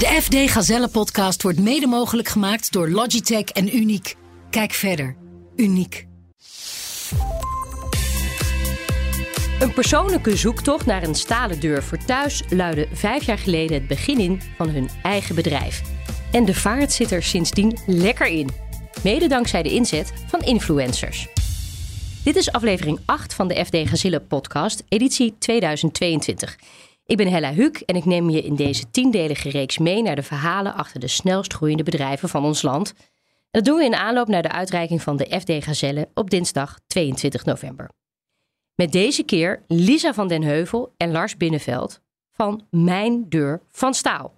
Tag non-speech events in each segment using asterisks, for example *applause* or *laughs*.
De FD Gazelle podcast wordt mede mogelijk gemaakt door Logitech en Uniek. Kijk verder. Uniek. Een persoonlijke zoektocht naar een stalen deur voor thuis luidde vijf jaar geleden het begin in van hun eigen bedrijf. En de vaart zit er sindsdien lekker in. Mede dankzij de inzet van influencers. Dit is aflevering 8 van de FD Gazille podcast, editie 2022. Ik ben Hella Huuk en ik neem je in deze tiendelige reeks mee naar de verhalen achter de snelst groeiende bedrijven van ons land. Dat doen we in aanloop naar de uitreiking van de FD Gazelle op dinsdag 22 november. Met deze keer Lisa van den Heuvel en Lars Binnenveld van Mijn Deur van Staal.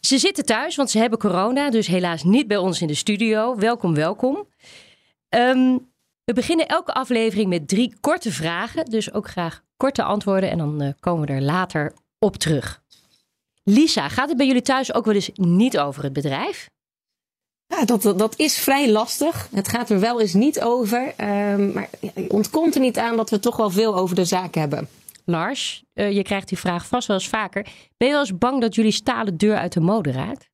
Ze zitten thuis, want ze hebben corona, dus helaas niet bij ons in de studio. Welkom, welkom. Ehm, we beginnen elke aflevering met drie korte vragen, dus ook graag korte antwoorden en dan uh, komen we er later op terug. Lisa, gaat het bij jullie thuis ook wel eens niet over het bedrijf? Ja, dat, dat is vrij lastig. Het gaat er wel eens niet over. Um, maar je ontkomt er niet aan dat we toch wel veel over de zaak hebben. Lars, uh, je krijgt die vraag vast wel eens vaker. Ben je wel eens bang dat jullie stalen deur uit de mode raakt?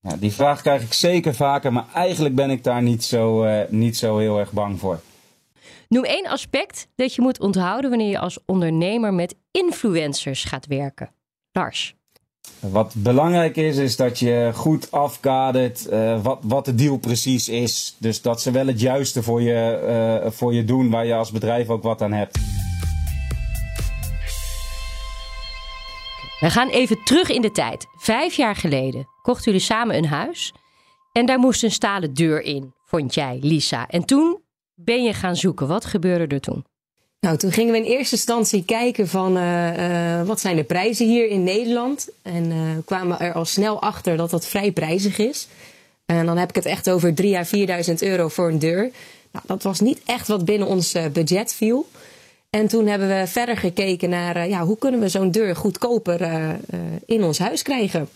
Ja, die vraag krijg ik zeker vaker, maar eigenlijk ben ik daar niet zo, uh, niet zo heel erg bang voor. Noem één aspect dat je moet onthouden wanneer je als ondernemer met influencers gaat werken. Lars. Wat belangrijk is, is dat je goed afkadert uh, wat, wat de deal precies is. Dus dat ze wel het juiste voor je, uh, voor je doen, waar je als bedrijf ook wat aan hebt. We gaan even terug in de tijd. Vijf jaar geleden kochten jullie samen een huis. En daar moest een stalen deur in, vond jij, Lisa. En toen ben je gaan zoeken. Wat gebeurde er toen? Nou, toen gingen we in eerste instantie kijken van uh, uh, wat zijn de prijzen hier in Nederland. En uh, kwamen er al snel achter dat dat vrij prijzig is. En dan heb ik het echt over 3 à 4.000 euro voor een deur. Nou, dat was niet echt wat binnen ons budget viel. En toen hebben we verder gekeken naar ja, hoe kunnen we zo'n deur goedkoper in ons huis krijgen.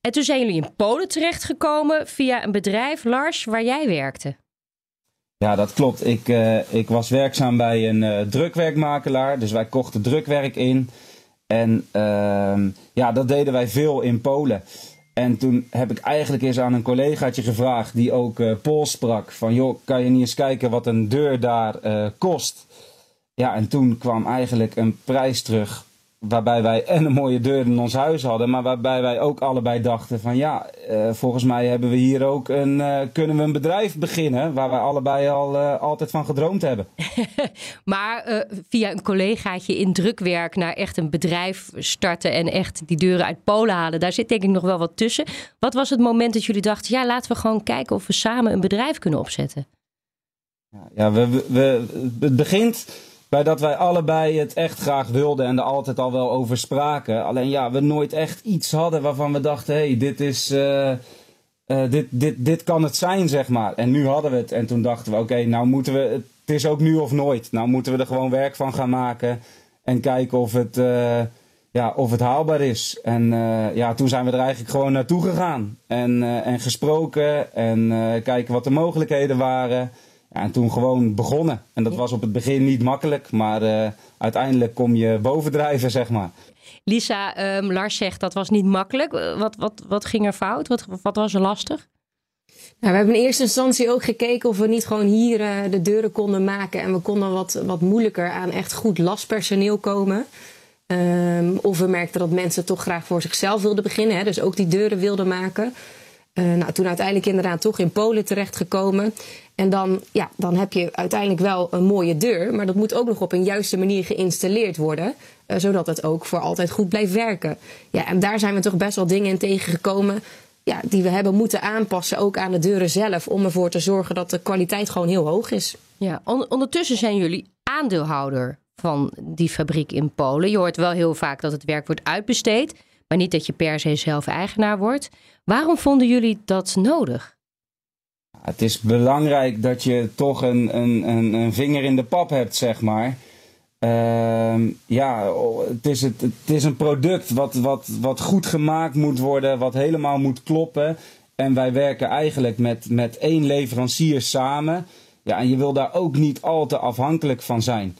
En toen zijn jullie in Polen terechtgekomen via een bedrijf, Lars, waar jij werkte. Ja, dat klopt. Ik, uh, ik was werkzaam bij een uh, drukwerkmakelaar. Dus wij kochten drukwerk in. En uh, ja, dat deden wij veel in Polen. En toen heb ik eigenlijk eens aan een collegaatje gevraagd die ook uh, Pools sprak. Van joh, kan je niet eens kijken wat een deur daar kost? Ja, en toen kwam eigenlijk een prijs terug waarbij wij en een mooie deur in ons huis hadden, maar waarbij wij ook allebei dachten van ja, uh, volgens mij hebben we hier ook een, uh, kunnen we een bedrijf beginnen waar wij allebei al uh, altijd van gedroomd hebben. *laughs* maar via een collegaatje in drukwerk naar echt een bedrijf starten en echt die deuren uit Polen halen, daar zit denk ik nog wel wat tussen. Wat was het moment dat jullie dachten, ja, laten we gewoon kijken of we samen een bedrijf kunnen opzetten? Ja, we, we, we het begint bij dat wij allebei het echt graag wilden en er altijd al wel over spraken. Alleen ja, we nooit echt iets hadden waarvan we dachten: hé, hey, dit is. Uh, uh, dit, dit, dit kan het zijn, zeg maar. En nu hadden we het. En toen dachten we: oké, nou moeten we. Het is ook nu of nooit. Nou moeten we er gewoon werk van gaan maken. En kijken of het, uh, ja, of het haalbaar is. En ja, toen zijn we er eigenlijk gewoon naartoe gegaan. En, en gesproken. En kijken wat de mogelijkheden waren. En toen gewoon begonnen. En dat was op het begin niet makkelijk, maar uh, uiteindelijk kom je bovendrijven, zeg maar. Lisa, um, Lars zegt dat was niet makkelijk. Wat, wat, wat ging er fout? Wat, wat was er lastig? Nou, we hebben in eerste instantie ook gekeken of we niet gewoon hier uh, de deuren konden maken. En we konden wat, wat moeilijker aan echt goed lastpersoneel komen. Um, of we merkten dat mensen toch graag voor zichzelf wilden beginnen. Hè, dus ook die deuren wilden maken. Uh, nou, toen uiteindelijk inderdaad toch in Polen terechtgekomen. En dan, ja, dan heb je uiteindelijk wel een mooie deur. Maar dat moet ook nog op een juiste manier geïnstalleerd worden. Uh, zodat het ook voor altijd goed blijft werken. Ja, en daar zijn we toch best wel dingen in tegengekomen. Ja, die we hebben moeten aanpassen, ook aan de deuren zelf. Om ervoor te zorgen dat de kwaliteit gewoon heel hoog is. Ja, on ondertussen zijn jullie aandeelhouder van die fabriek in Polen. Je hoort wel heel vaak dat het werk wordt uitbesteed. Maar niet dat je per se zelf eigenaar wordt. Waarom vonden jullie dat nodig? Het is belangrijk dat je toch een, een, een, een vinger in de pap hebt, zeg maar. Uh, ja, het is, het, het is een product wat, wat, wat goed gemaakt moet worden, wat helemaal moet kloppen. En wij werken eigenlijk met, met één leverancier samen. Ja, en je wil daar ook niet al te afhankelijk van zijn.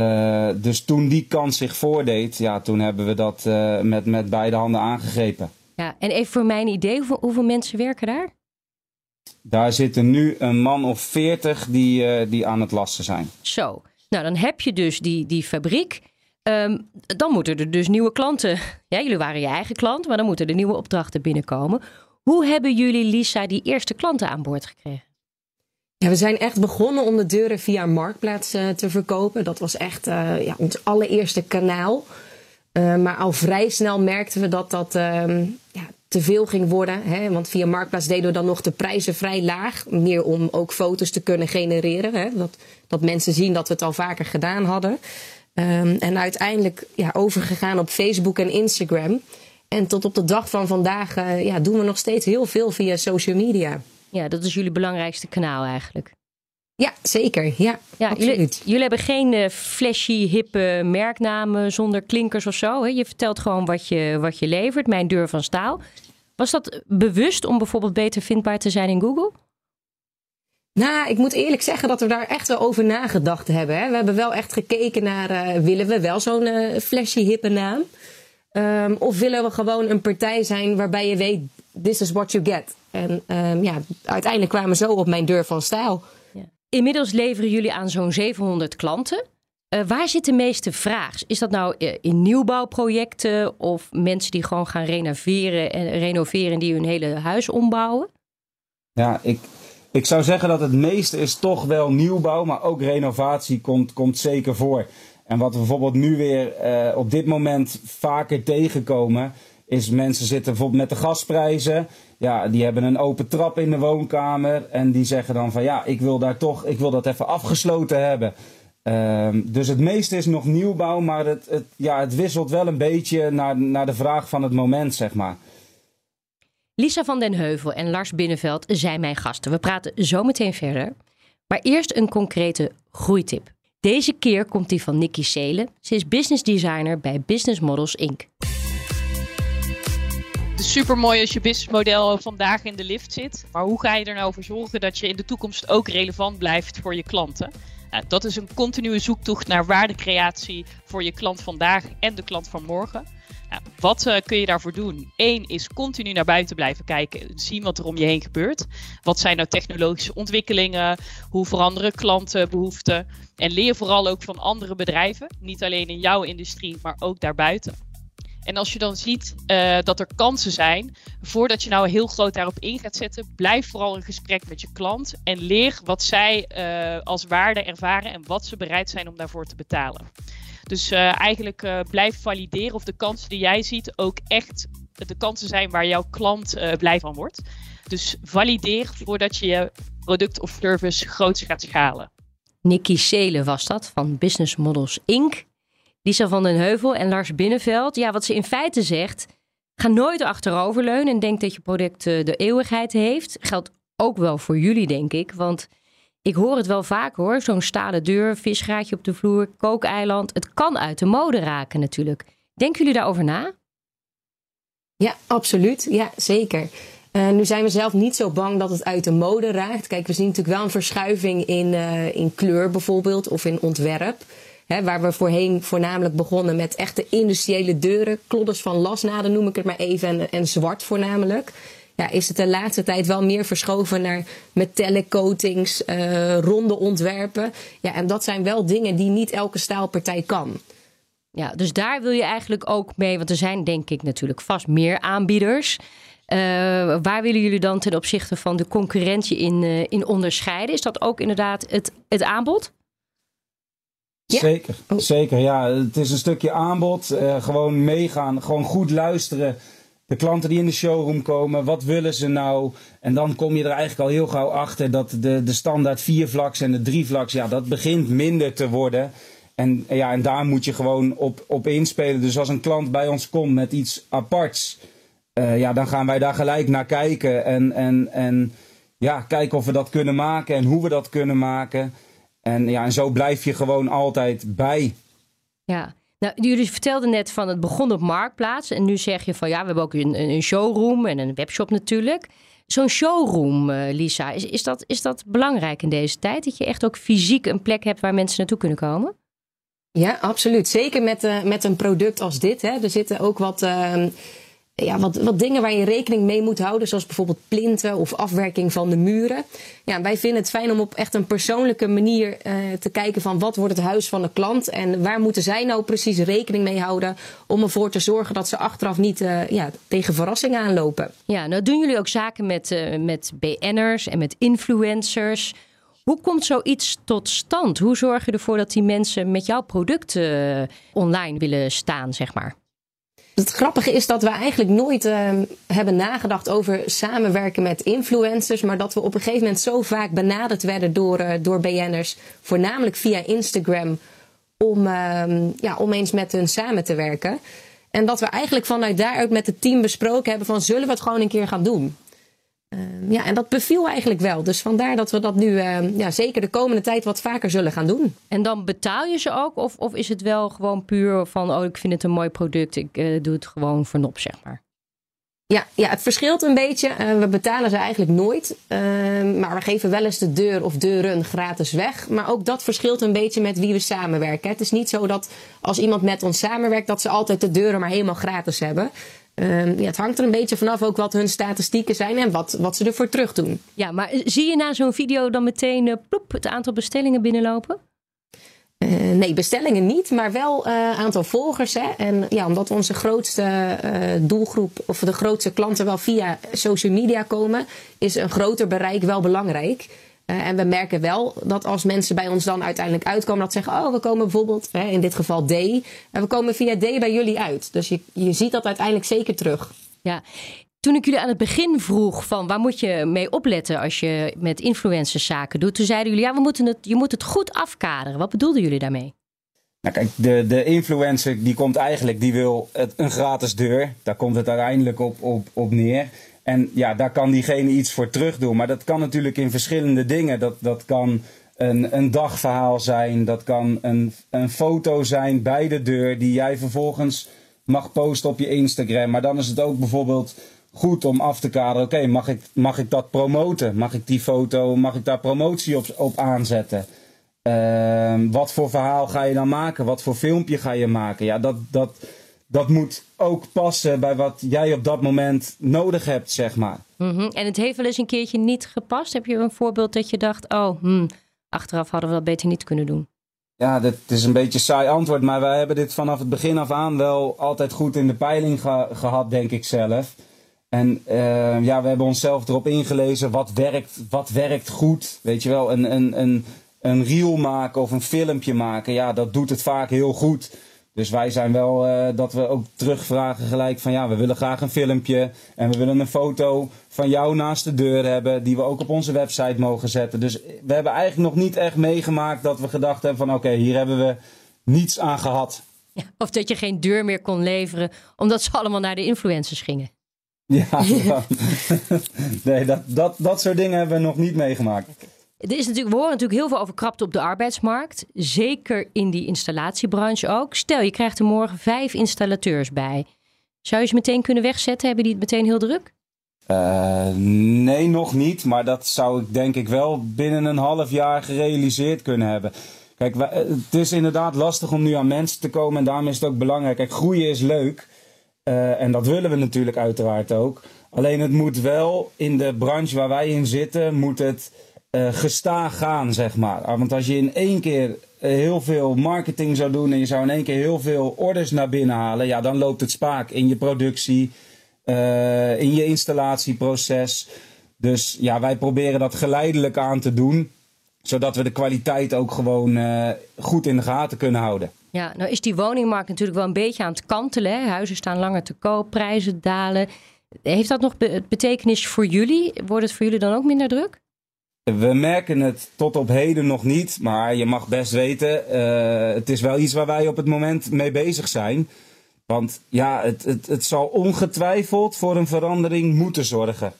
Uh, dus toen die kans zich voordeed, ja, toen hebben we dat uh, met, met beide handen aangegrepen. Ja, en even voor mijn idee, hoeveel, hoeveel mensen werken daar? Daar zitten nu een man of veertig die, uh, die aan het lassen zijn. Zo, nou dan heb je dus die, die fabriek. Um, dan moeten er dus nieuwe klanten. Ja, jullie waren je eigen klant, maar dan moeten er nieuwe opdrachten binnenkomen. Hoe hebben jullie, Lisa, die eerste klanten aan boord gekregen? Ja, we zijn echt begonnen om de deuren via Marktplaats uh, te verkopen. Dat was echt uh, ja, ons allereerste kanaal. Uh, maar al vrij snel merkten we dat dat ehm, ja, te veel ging worden. Hè? Want via Marktplaats deden we dan nog de prijzen vrij laag. Meer om ook foto's te kunnen genereren. Hè? Dat, dat mensen zien dat we het al vaker gedaan hadden. Um, en uiteindelijk ja, overgegaan op Facebook en Instagram. En tot op de dag van vandaag ja, doen we nog steeds heel veel via social media. Ja, dat is jullie belangrijkste kanaal eigenlijk. Ja, zeker. Ja, ja absoluut. Jullie, jullie hebben geen uh, flashy, hippe merknamen zonder klinkers of zo. Hè? Je vertelt gewoon wat je, wat je levert. Mijn deur van staal. Was dat bewust om bijvoorbeeld beter vindbaar te zijn in Google? Nou, ik moet eerlijk zeggen dat we daar echt wel over nagedacht hebben. Hè. We hebben wel echt gekeken naar, uh, willen we wel zo'n uh, flashy, hippe naam? Um, of willen we gewoon een partij zijn waarbij je weet, this is what you get. En um, ja, uiteindelijk kwamen we zo op mijn deur van stijl. Ja. Inmiddels leveren jullie aan zo'n 700 klanten. Uh, waar zit de meeste vraag? Is dat nou in nieuwbouwprojecten of mensen die gewoon gaan renoveren en renoveren die hun hele huis ombouwen? Ja, ik, ik zou zeggen dat het meeste is toch wel nieuwbouw, maar ook renovatie komt, komt zeker voor. En wat we bijvoorbeeld nu weer uh, op dit moment vaker tegenkomen, is mensen zitten bijvoorbeeld met de gasprijzen. Ja, die hebben een open trap in de woonkamer en die zeggen dan van ja, ik wil daar toch, ik wil dat even afgesloten hebben. Um, dus het meeste is nog nieuwbouw, maar het, het, ja, het wisselt wel een beetje naar, naar de vraag van het moment, zeg maar. Lisa van den Heuvel en Lars Binnenveld zijn mijn gasten. We praten zo meteen verder. Maar eerst een concrete groeitip. Deze keer komt die van Nikki Seelen. Ze is business designer bij Business Models Inc. Het is super mooi als je businessmodel vandaag in de lift zit. Maar hoe ga je er nou voor zorgen dat je in de toekomst ook relevant blijft voor je klanten? Nou, dat is een continue zoektocht naar waardecreatie voor je klant vandaag en de klant van morgen. Nou, wat uh, kun je daarvoor doen? Eén is continu naar buiten blijven kijken, zien wat er om je heen gebeurt. Wat zijn nou technologische ontwikkelingen? Hoe veranderen klantenbehoeften? En leer vooral ook van andere bedrijven, niet alleen in jouw industrie, maar ook daarbuiten. En als je dan ziet uh, dat er kansen zijn, voordat je nou heel groot daarop in gaat zetten, blijf vooral in gesprek met je klant en leer wat zij uh, als waarde ervaren en wat ze bereid zijn om daarvoor te betalen. Dus uh, eigenlijk blijf valideren of de kansen die jij ziet ook echt de kansen zijn waar jouw klant blij van wordt. Dus valideer voordat je je product of service groots gaat schalen. Nikki Seelen was dat van Business Models Inc. Lisa van den Heuvel en Lars Binnenveld. Ja, wat ze in feite zegt, ga nooit achteroverleunen en denk dat je product de eeuwigheid heeft. Geldt ook wel voor jullie, denk ik. Want ik hoor het wel vaak hoor. Zo'n stalen deur, visgraatje op de vloer, kookeiland. Het kan uit de mode raken natuurlijk. Denken jullie daarover na? Ja, absoluut. Ja, zeker. Uh, nu zijn we zelf niet zo bang dat het uit de mode raakt. Kijk, we zien natuurlijk wel een verschuiving in, uh, in kleur bijvoorbeeld of in ontwerp. Waar we voorheen voornamelijk begonnen met echte industriële deuren. Klodders van lasnaden noem ik het maar even en, zwart voornamelijk ja, is het de laatste tijd wel meer verschoven naar metallic coatings, uh, ronde ontwerpen. Ja, en dat zijn wel dingen die niet elke staalpartij kan. Ja, dus daar wil je eigenlijk ook mee, want er zijn denk ik natuurlijk vast meer aanbieders. Uh, waar willen jullie dan ten opzichte van de concurrentie in, uh, in onderscheiden? Is dat ook inderdaad het, het aanbod? Ja. Zeker, oh. zeker. Ja, het is een stukje aanbod. Uh, gewoon meegaan, gewoon goed luisteren de klanten die in de showroom komen, wat willen ze nou? En dan kom je er eigenlijk al heel gauw achter dat de, de standaard viervlaks en de drievlaks, ja, dat begint minder te worden. En, ja, en daar moet je gewoon op, op inspelen. Dus als een klant bij ons komt met iets aparts, uh, ja, dan gaan wij daar gelijk naar kijken. En, en, en ja, kijken of we dat kunnen maken en hoe we dat kunnen maken. En, ja, en zo blijf je gewoon altijd bij. Ja, nou, jullie vertelden net van het begon op Marktplaats. En nu zeg je van ja, we hebben ook een, een showroom en een webshop natuurlijk. Zo'n showroom, uh, Lisa, is, is, dat, is dat belangrijk in deze tijd? Dat je echt ook fysiek een plek hebt waar mensen naartoe kunnen komen? Ja, absoluut. Zeker met, uh, met een product als dit. Hè. Er zitten ook wat. Uh, ja, wat, wat dingen waar je rekening mee moet houden, zoals bijvoorbeeld plinten of afwerking van de muren. Ja, wij vinden het fijn om op echt een persoonlijke manier uh, te kijken van wat wordt het huis van de klant en waar moeten zij nou precies rekening mee houden om ervoor te zorgen dat ze achteraf niet uh, ja, tegen verrassingen aanlopen. Ja, nou doen jullie ook zaken met, uh, met BN'ers en met influencers. Hoe komt zoiets tot stand? Hoe zorg je ervoor dat die mensen met jouw producten online willen staan, zeg maar? Het grappige is dat we eigenlijk nooit uh, hebben nagedacht over samenwerken met influencers. Maar dat we op een gegeven moment zo vaak benaderd werden door, uh, door BN'ers. Voornamelijk via Instagram. Om, uh, ja, om eens met hun samen te werken. En dat we eigenlijk vanuit daaruit met het team besproken hebben van zullen we het gewoon een keer gaan doen. Uh, ja, en dat beviel eigenlijk wel. Dus vandaar dat we dat nu uh, ja, zeker de komende tijd wat vaker zullen gaan doen. En dan betaal je ze ook? Of, of is het wel gewoon puur van, oh, ik vind het een mooi product, ik uh, doe het gewoon voor nop, zeg maar? Ja, ja, het verschilt een beetje. we betalen ze eigenlijk nooit. maar we geven wel eens de deur of deuren gratis weg. Maar ook dat verschilt een beetje met wie we samenwerken. Het is niet zo dat als iemand met ons samenwerkt, dat ze altijd de deuren maar helemaal gratis hebben. Uh, ja, het hangt er een beetje vanaf ook wat hun statistieken zijn en wat, wat ze ervoor terug doen. Ja, maar zie je na zo'n video dan meteen uh, ploep, het aantal bestellingen binnenlopen? Uh, nee, bestellingen niet, maar wel uh, aantal volgers. Hè. En ja, omdat onze grootste doelgroep of de grootste klanten wel via social media komen, is een groter bereik wel belangrijk. Uh, en we merken wel dat als mensen bij ons dan uiteindelijk uitkomen, dat zeggen: Oh, we komen bijvoorbeeld, hè, in dit geval D, en we komen via D bij jullie uit. Dus je, je ziet dat uiteindelijk zeker terug. Ja. Toen ik jullie aan het begin vroeg van waar moet je mee opletten als je met influencers zaken doet, toen zeiden jullie ja, we moeten het, je moet het goed afkaderen. Wat bedoelden jullie daarmee? Nou kijk, de, de influencer die komt eigenlijk, die wil het, een gratis deur. Daar komt het uiteindelijk op, op, op neer. En ja, daar kan diegene iets voor terug doen. Maar dat kan natuurlijk in verschillende dingen. Dat, dat kan een, een dagverhaal zijn. Dat kan een, een foto zijn bij de deur die jij vervolgens mag posten op je Instagram. Maar dan is het ook bijvoorbeeld goed om af te kaderen. Oké, mag, ik, mag ik dat promoten? Mag ik die foto, mag ik daar promotie op, op aanzetten? Uh, wat voor verhaal ga je dan maken? Wat voor filmpje ga je maken? Ja, dat, dat, dat moet ook passen bij wat jij op dat moment nodig hebt, zeg maar. Mm -hmm. En het heeft wel eens een keertje niet gepast. Heb je een voorbeeld dat je dacht, oh, hmm, achteraf hadden we dat beter niet kunnen doen? Ja, dat is een beetje saai antwoord, maar wij hebben dit vanaf het begin af aan wel altijd goed in de peiling ge gehad, denk ik zelf. En uh, ja, we hebben onszelf erop ingelezen wat werkt, wat werkt goed. Weet je wel, een, een, een, een reel maken of een filmpje maken, ja, dat doet het vaak heel goed. Dus wij zijn wel uh, dat we ook terugvragen gelijk van ja, we willen graag een filmpje en we willen een foto van jou naast de deur hebben die we ook op onze website mogen zetten. Dus we hebben eigenlijk nog niet echt meegemaakt dat we gedacht hebben van oké, okay, hier hebben we niets aan gehad. Ja, of dat je geen deur meer kon leveren omdat ze allemaal naar de influencers gingen. Ja, *laughs* nee, dat, dat, dat soort dingen hebben we nog niet meegemaakt. Er is natuurlijk, we horen natuurlijk heel veel over krapte op de arbeidsmarkt. Zeker in die installatiebranche ook. Stel, je krijgt er morgen vijf installateurs bij. Zou je ze meteen kunnen wegzetten? Hebben die het meteen heel druk? Uh, nee, nog niet. Maar dat zou ik denk ik wel binnen een half jaar gerealiseerd kunnen hebben. Kijk, het is inderdaad lastig om nu aan mensen te komen. En daarom is het ook belangrijk. Groeien is leuk. Uh, en dat willen we natuurlijk uiteraard ook. Alleen het moet wel in de branche waar wij in zitten, moet het uh, gestaag gaan, zeg maar. Ah, want als je in één keer uh, heel veel marketing zou doen en je zou in één keer heel veel orders naar binnen halen, ja, dan loopt het spaak in je productie, uh, in je installatieproces. Dus ja, wij proberen dat geleidelijk aan te doen, zodat we de kwaliteit ook gewoon goed in de gaten kunnen houden. Ja, nou is die woningmarkt natuurlijk wel een beetje aan het kantelen. Hè? Huizen staan langer te koop, prijzen dalen. Heeft dat nog be betekenis voor jullie? Wordt het voor jullie dan ook minder druk? We merken het tot op heden nog niet, maar je mag best weten, uh, het is wel iets waar wij op het moment mee bezig zijn. Want ja, het, het, het zal ongetwijfeld voor een verandering moeten zorgen.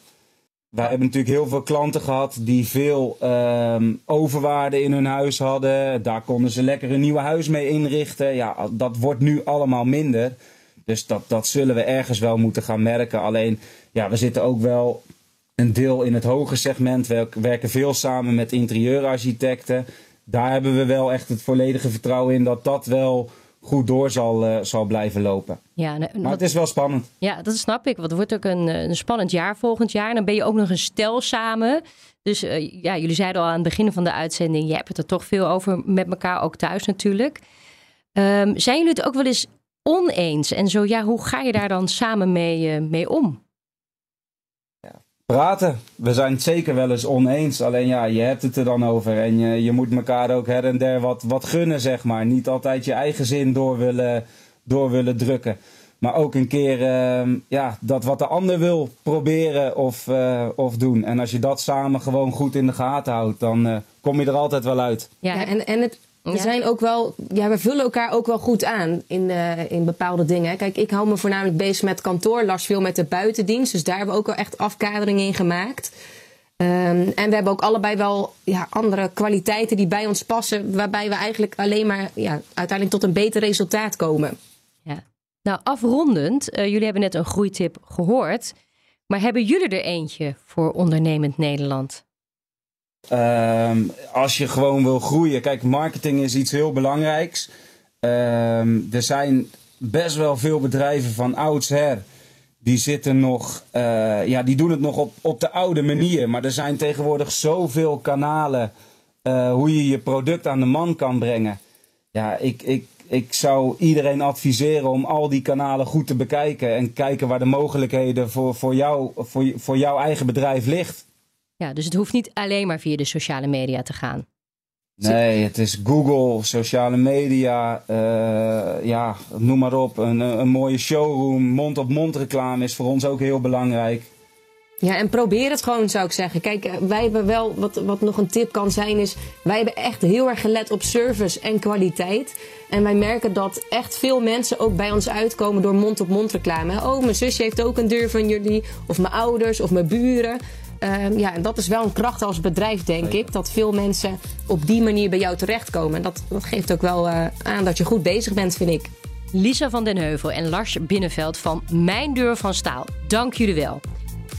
Wij hebben natuurlijk heel veel klanten gehad die veel uh, overwaarde in hun huis hadden. Daar konden ze lekker een nieuw huis mee inrichten. Ja, dat wordt nu allemaal minder. Dus dat, dat zullen we ergens wel moeten gaan merken. Alleen, ja, we zitten ook wel een deel in het hoge segment. We werken veel samen met interieurarchitecten. Daar hebben we wel echt het volledige vertrouwen in dat dat wel goed door zal, zal blijven lopen. Ja, maar het is wel spannend. Ja, dat snap ik. Want het wordt ook een, een spannend jaar volgend jaar. En dan ben je ook nog een stel samen. Dus ja, jullie zeiden al aan het begin van de uitzending, je hebt het er toch veel over met elkaar, ook thuis natuurlijk. Um, zijn jullie het ook wel eens oneens? En zo ja, hoe ga je daar dan samen mee, uh, mee om? Praten. We zijn het zeker wel eens oneens. Alleen ja, je hebt het er dan over. En je, je moet elkaar ook her en der wat, wat gunnen, zeg maar. Niet altijd je eigen zin door willen, door willen drukken. Maar ook een keer uh, ja, dat wat de ander wil proberen of, uh, of doen. En als je dat samen gewoon goed in de gaten houdt, dan uh, kom je er altijd wel uit. Ja, en, en het, we zijn ook wel, ja, we vullen elkaar ook wel goed aan in, uh, in bepaalde dingen. Kijk, ik hou me voornamelijk bezig met kantoor, Lars veel met de buitendienst. Dus daar hebben we ook wel echt afkadering in gemaakt. Um, en we hebben ook allebei wel ja, andere kwaliteiten die bij ons passen, waarbij we eigenlijk alleen maar ja, uiteindelijk tot een beter resultaat komen. Ja. Nou, afrondend, uh, jullie hebben net een groeitip gehoord. Maar hebben jullie er eentje voor ondernemend Nederland? Um, als je gewoon wil groeien. Kijk, marketing is iets heel belangrijks. Um, er zijn best wel veel bedrijven van oudsher. Die zitten nog, uh, ja, die doen het nog op, op de oude manier. Maar er zijn tegenwoordig zoveel kanalen uh, hoe je je product aan de man kan brengen. Ja, ik, ik, ik zou iedereen adviseren om al die kanalen goed te bekijken. En kijken waar de mogelijkheden voor, voor, jou, voor, voor jouw eigen bedrijf ligt. Ja, dus het hoeft niet alleen maar via de sociale media te gaan. Nee, het is Google, sociale media, uh, ja, noem maar op. Een, een mooie showroom, mond-op-mond reclame is voor ons ook heel belangrijk. Ja, en probeer het gewoon, zou ik zeggen. Kijk, eh, wij hebben wel, wat, wat nog een tip kan zijn, is wij hebben echt heel erg gelet op service en kwaliteit. En wij merken dat echt veel mensen ook bij ons uitkomen door mond-op-mond -mond reclame. Oh, mijn zusje heeft ook een deur van jullie, of mijn ouders, of mijn buren. Um, ja, en dat is wel een kracht als bedrijf, denk ik. Dat veel mensen op die manier bij jou terechtkomen. En dat, dat geeft ook wel uh, aan dat je goed bezig bent, vind ik. Lisa van den Heuvel en Lars Binnenveld van Mijn Deur van Staal. Dank jullie wel.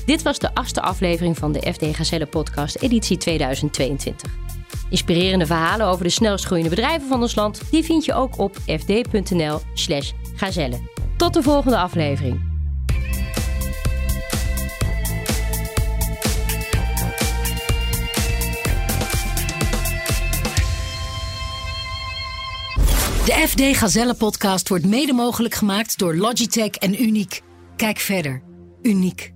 Dit was de achtste aflevering van de FD Gazelle podcast editie 2022. Inspirerende verhalen over de snelst groeiende bedrijven van ons land... die vind je ook op fd.nl slash gazelle. Tot de volgende aflevering. De FD Gazelle podcast wordt mede mogelijk gemaakt door Logitech en Uniek. Kijk verder. Uniek.